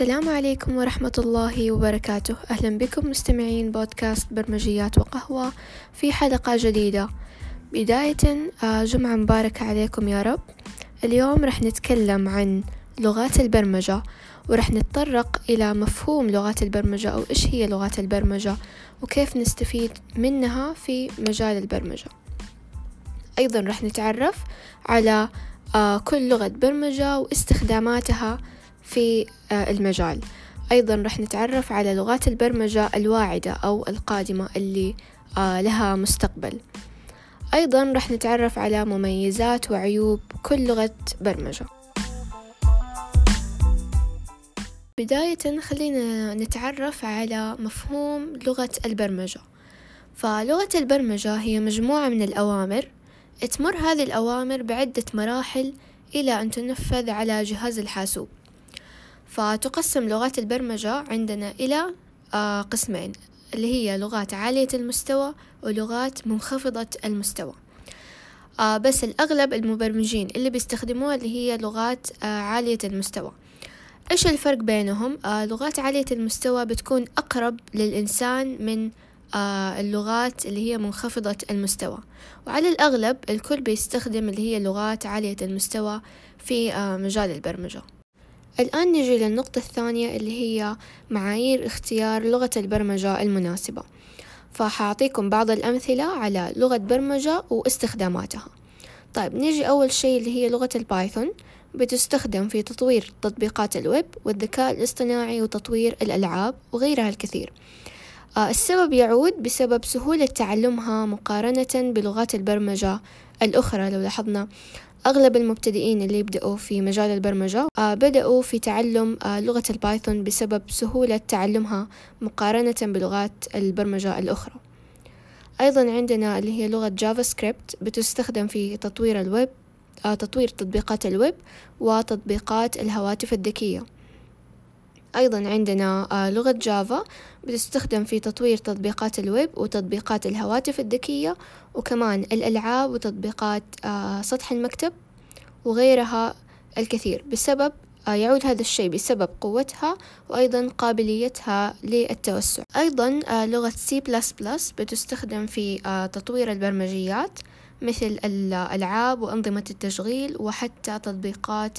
السلام عليكم ورحمة الله وبركاته. أهلا بكم مستمعين بودكاست برمجيات وقهوة في حلقة جديدة. بداية آه، جمعة مباركة عليكم يا رب. اليوم رح نتكلم عن لغات البرمجة ورح نتطرق إلى مفهوم لغات البرمجة أو إيش هي لغات البرمجة وكيف نستفيد منها في مجال البرمجة. أيضا رح نتعرف على آه، كل لغة برمجة واستخداماتها في آه، المجال. أيضا رح نتعرف على لغات البرمجة الواعدة أو القادمة اللي آه، لها مستقبل. أيضا رح نتعرف على مميزات وعيوب كل لغة برمجة. بداية خلينا نتعرف على مفهوم لغة البرمجة. فلغة البرمجة هي مجموعة من الأوامر تمر هذه الأوامر بعدة مراحل إلى أن تنفذ على جهاز الحاسوب. فتقسم لغات البرمجة عندنا إلى آه، قسمين اللي هي لغات عالية المستوى ولغات منخفضة المستوى. آه، بس الأغلب المبرمجين اللي بيستخدموها اللي هي لغات آه، عالية المستوى. إيش الفرق بينهم؟ لغات عالية المستوى بتكون أقرب للإنسان من اللغات اللي هي منخفضة المستوى. وعلى الأغلب الكل بيستخدم اللي هي لغات عالية المستوى في مجال البرمجة. الآن نجي للنقطة الثانية اللي هي معايير اختيار لغة البرمجة المناسبة. فحأعطيكم بعض الأمثلة على لغة برمجة واستخداماتها. طيب نيجي أول شيء اللي هي لغة ال Python. بتستخدم في تطوير تطبيقات الويب والذكاء الاصطناعي وتطوير الألعاب وغيرها الكثير. آه السبب يعود بسبب سهولة تعلمها مقارنة بلغات البرمجة الأخرى لو لاحظنا أغلب المبتدئين اللي يبدأوا في مجال البرمجة آه، بدأوا في تعلم آه، لغة ال Python بسبب سهولة تعلمها مقارنة بلغات البرمجة الأخرى. أيضا عندنا اللي هي لغة JavaScript بتستخدم في تطوير الويب آه، تطوير تطبيقات الويب وتطبيقات الهواتف الذكية. أيضا عندنا لغة جافا بتستخدم في تطوير تطبيقات الويب وتطبيقات الهواتف الذكية وكمان الألعاب وتطبيقات آه، سطح المكتب وغيرها الكثير بسبب آه، يعود هذا الشيء بسبب قوتها وأيضا قابليتها للتوسع. أيضا آه، لغة C++ بتستخدم في تطوير البرمجيات مثل الألعاب وأنظمة التشغيل وحتى تطبيقات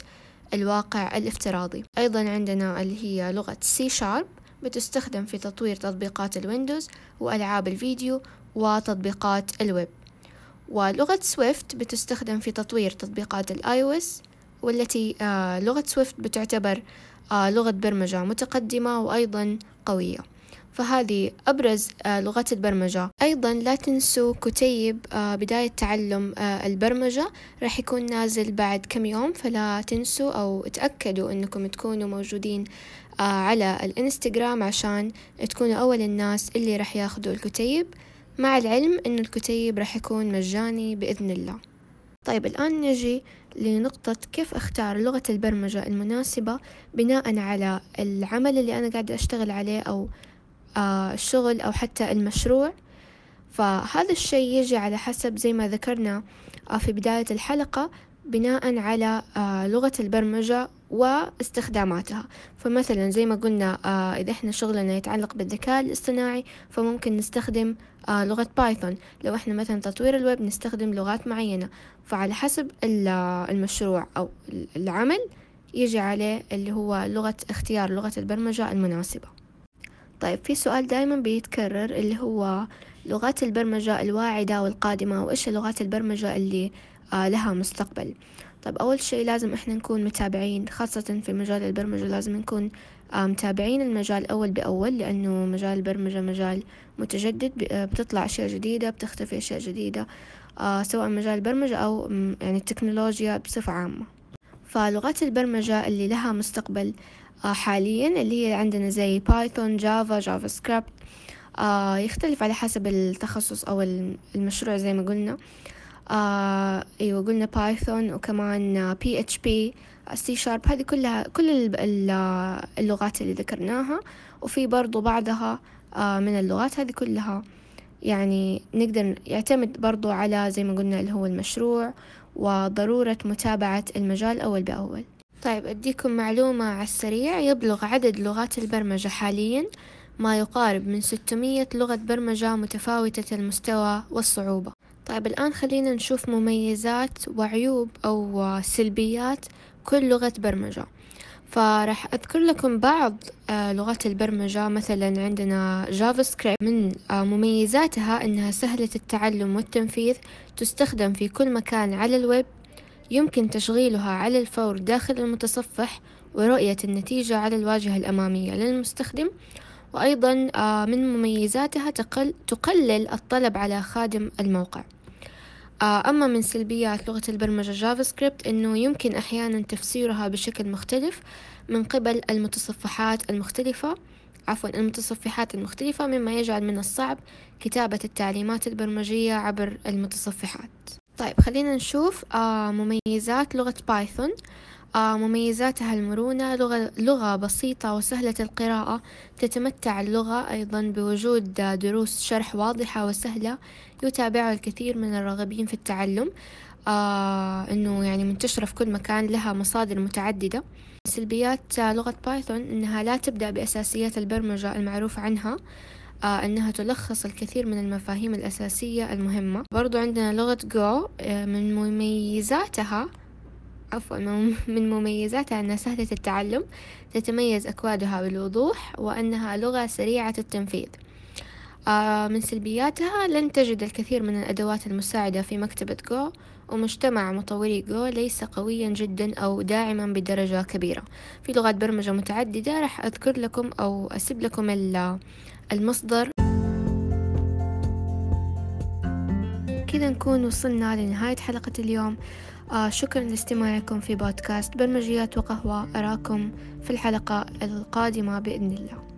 الواقع الافتراضي. أيضا عندنا اللي هي لغة C Sharp بتستخدم في تطوير تطبيقات ال Windows وألعاب الفيديو وتطبيقات الويب. ولغة Swift بتستخدم في تطوير تطبيقات ال iOS والتي آه لغة Swift بتعتبر لغة برمجة متقدمة وأيضا قوية. فهذه أبرز آه لغات البرمجة. أيضا لا تنسوا كتيب آه بداية تعلم آه البرمجة راح يكون نازل بعد كم يوم فلا تنسوا أو تأكدوا أنكم تكونوا موجودين آه على الإنستغرام عشان تكونوا أول الناس اللي راح ياخدوا الكتيب. مع العلم أن الكتيب راح يكون مجاني بإذن الله. طيب الآن نجي لنقطة كيف أختار لغة البرمجة المناسبة بناء على العمل اللي أنا قاعدة أشتغل عليه أو آه الشغل أو حتى المشروع. فهذا الشيء يجي على حسب زي ما ذكرنا آه في بداية الحلقة بناء على آه لغة البرمجة واستخداماتها. فمثلا زي ما قلنا آه إذا إحنا شغلنا يتعلق بالذكاء الاصطناعي فممكن نستخدم آه لغة Python لو إحنا مثلا تطوير الويب نستخدم لغات معينة. فعلى حسب المشروع أو العمل يجي عليه اللي هو لغة اختيار لغة البرمجة المناسبة. طيب في سؤال دايما بيتكرر اللي هو لغات البرمجة الواعدة والقادمة وإيش لغات البرمجة اللي لها مستقبل. طيب أول شيء لازم إحنا نكون متابعين خاصة في مجال البرمجة لازم نكون آه، متابعين المجال أول بأول لأنه مجال البرمجة مجال متجدد آه، بتطلع أشياء جديدة بتختفي أشياء جديدة آه، سواء مجال البرمجة أو يعني التكنولوجيا بصفة عامة. فلغات البرمجة اللي لها مستقبل حاليا اللي هي عندنا زي Python Java JavaScript يختلف على حسب التخصص أو المشروع زي ما قلنا. آه أيوه قلنا Python وكمان PHP C Sharp هذه كلها كل اللغات اللي ذكرناها. وفي برضو بعضها آه من اللغات هذه كلها يعني نقدر يعتمد برضو على زي ما قلنا اللي هو المشروع وضرورة متابعة المجال أول بأول. طيب أديكم معلومة على السريع. يبلغ عدد لغات البرمجة حاليا ما يقارب من 600 لغة برمجة متفاوتة المستوى والصعوبة. طيب الآن خلينا نشوف مميزات وعيوب أو سلبيات كل لغة برمجة. فراح أذكر لكم بعض آه، لغات البرمجة. مثلا عندنا JavaScript من آه، مميزاتها أنها سهلة التعلم والتنفيذ تستخدم في كل مكان على الويب. يمكن تشغيلها على الفور داخل المتصفح ورؤية النتيجة على الواجهة الأمامية للمستخدم. وأيضا آه، من مميزاتها تقل تقلل الطلب على خادم الموقع. أما من سلبيات لغة البرمجة JavaScript أنه يمكن أحيانا تفسيرها بشكل مختلف من قبل المتصفحات المختلفة عفوا المتصفحات المختلفة مما يجعل من الصعب كتابة التعليمات البرمجية عبر المتصفحات. طيب خلينا نشوف آه مميزات لغة Python آه مميزاتها المرونة لغة, لغة بسيطة وسهلة القراءة. تتمتع اللغة أيضا بوجود دروس شرح واضحة وسهلة يتابعها الكثير من الراغبين في التعلم. آه إنه يعني منتشرة في كل مكان لها مصادر متعددة. سلبيات لغة Python إنها لا تبدأ بأساسيات البرمجة المعروف عنها. آه أنها تلخص الكثير من المفاهيم الأساسية المهمة. برضو عندنا لغة جو آه من مميزاتها عفوا من مميزاتها أنها سهلة التعلم تتميز أكوادها بالوضوح وأنها لغة سريعة التنفيذ. آه من سلبياتها لن تجد الكثير من الأدوات المساعدة في مكتبة جو ومجتمع مطوري جو ليس قويا جدا أو داعما بدرجة كبيرة. في لغات برمجة متعددة راح أذكر لكم أو أسيب لكم المصدر. كذا نكون وصلنا لنهاية حلقة اليوم. آه شكرا لاستماعكم في بودكاست برمجيات وقهوة. أراكم في الحلقة القادمة بإذن الله.